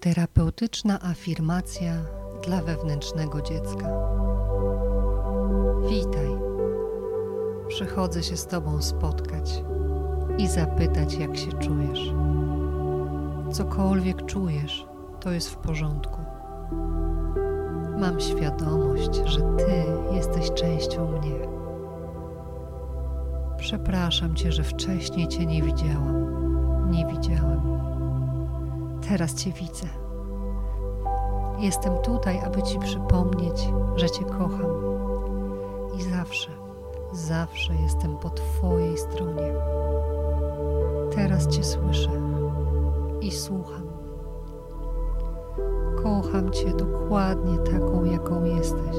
Terapeutyczna afirmacja dla wewnętrznego dziecka. Witaj. Przychodzę się z Tobą spotkać i zapytać, jak się czujesz. Cokolwiek czujesz, to jest w porządku. Mam świadomość, że Ty jesteś częścią mnie. Przepraszam Cię, że wcześniej Cię nie widziałam. Teraz Cię widzę. Jestem tutaj, aby Ci przypomnieć, że Cię kocham. I zawsze, zawsze jestem po Twojej stronie. Teraz Cię słyszę i słucham. Kocham Cię dokładnie taką, jaką jesteś.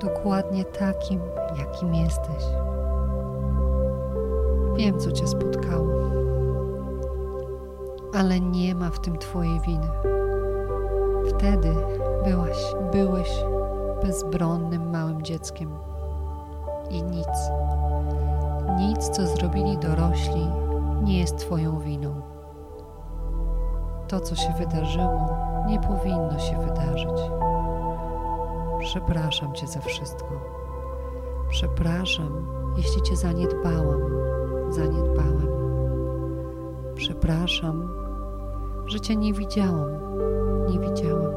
Dokładnie takim, jakim jesteś. Wiem, co Cię spotkało, ale nie ma w tym Twojej winy. Wtedy byłaś, byłeś bezbronnym małym dzieckiem i nic, nic, co zrobili dorośli, nie jest Twoją winą. To, co się wydarzyło, nie powinno się wydarzyć. Przepraszam Cię za wszystko. Przepraszam, jeśli Cię zaniedbałam, zaniedbałem. Przepraszam, że Cię nie widziałam, nie widziałem.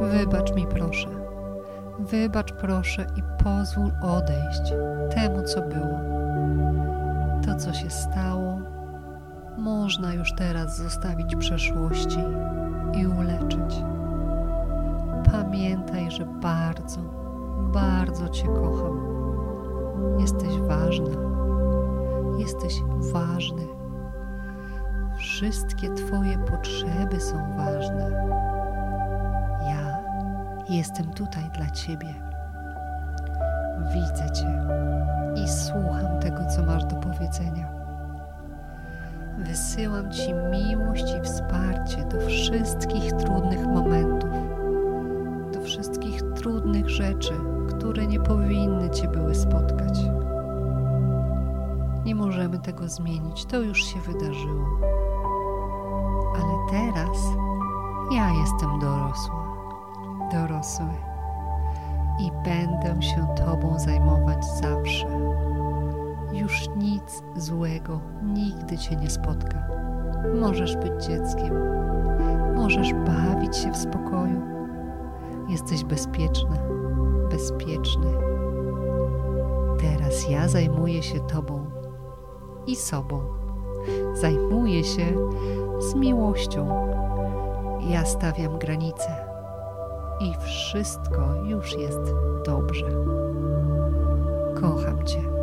Wybacz mi proszę. Wybacz proszę i pozwól odejść temu, co było. To, co się stało, można już teraz zostawić przeszłości i uleczyć. Pamiętaj, że bardzo, bardzo Cię kocham. Jesteś ważna, jesteś ważny. Wszystkie Twoje potrzeby są ważne. Ja jestem tutaj dla Ciebie. Widzę Cię i słucham tego, co masz do powiedzenia. Wysyłam Ci miłość i wsparcie do wszystkich trudnych momentów, do wszystkich trudnych rzeczy, które nie powinny Cię były spotkać. Nie możemy tego zmienić, to już się wydarzyło. Ale teraz ja jestem dorosła, dorosły i będę się Tobą zajmować zawsze. Już nic złego nigdy Cię nie spotka. Możesz być dzieckiem, możesz bawić się w spokoju. Jesteś bezpieczna, bezpieczny. Teraz ja zajmuję się Tobą i sobą. Zajmuję się z miłością. Ja stawiam granice i wszystko już jest dobrze. Kocham Cię.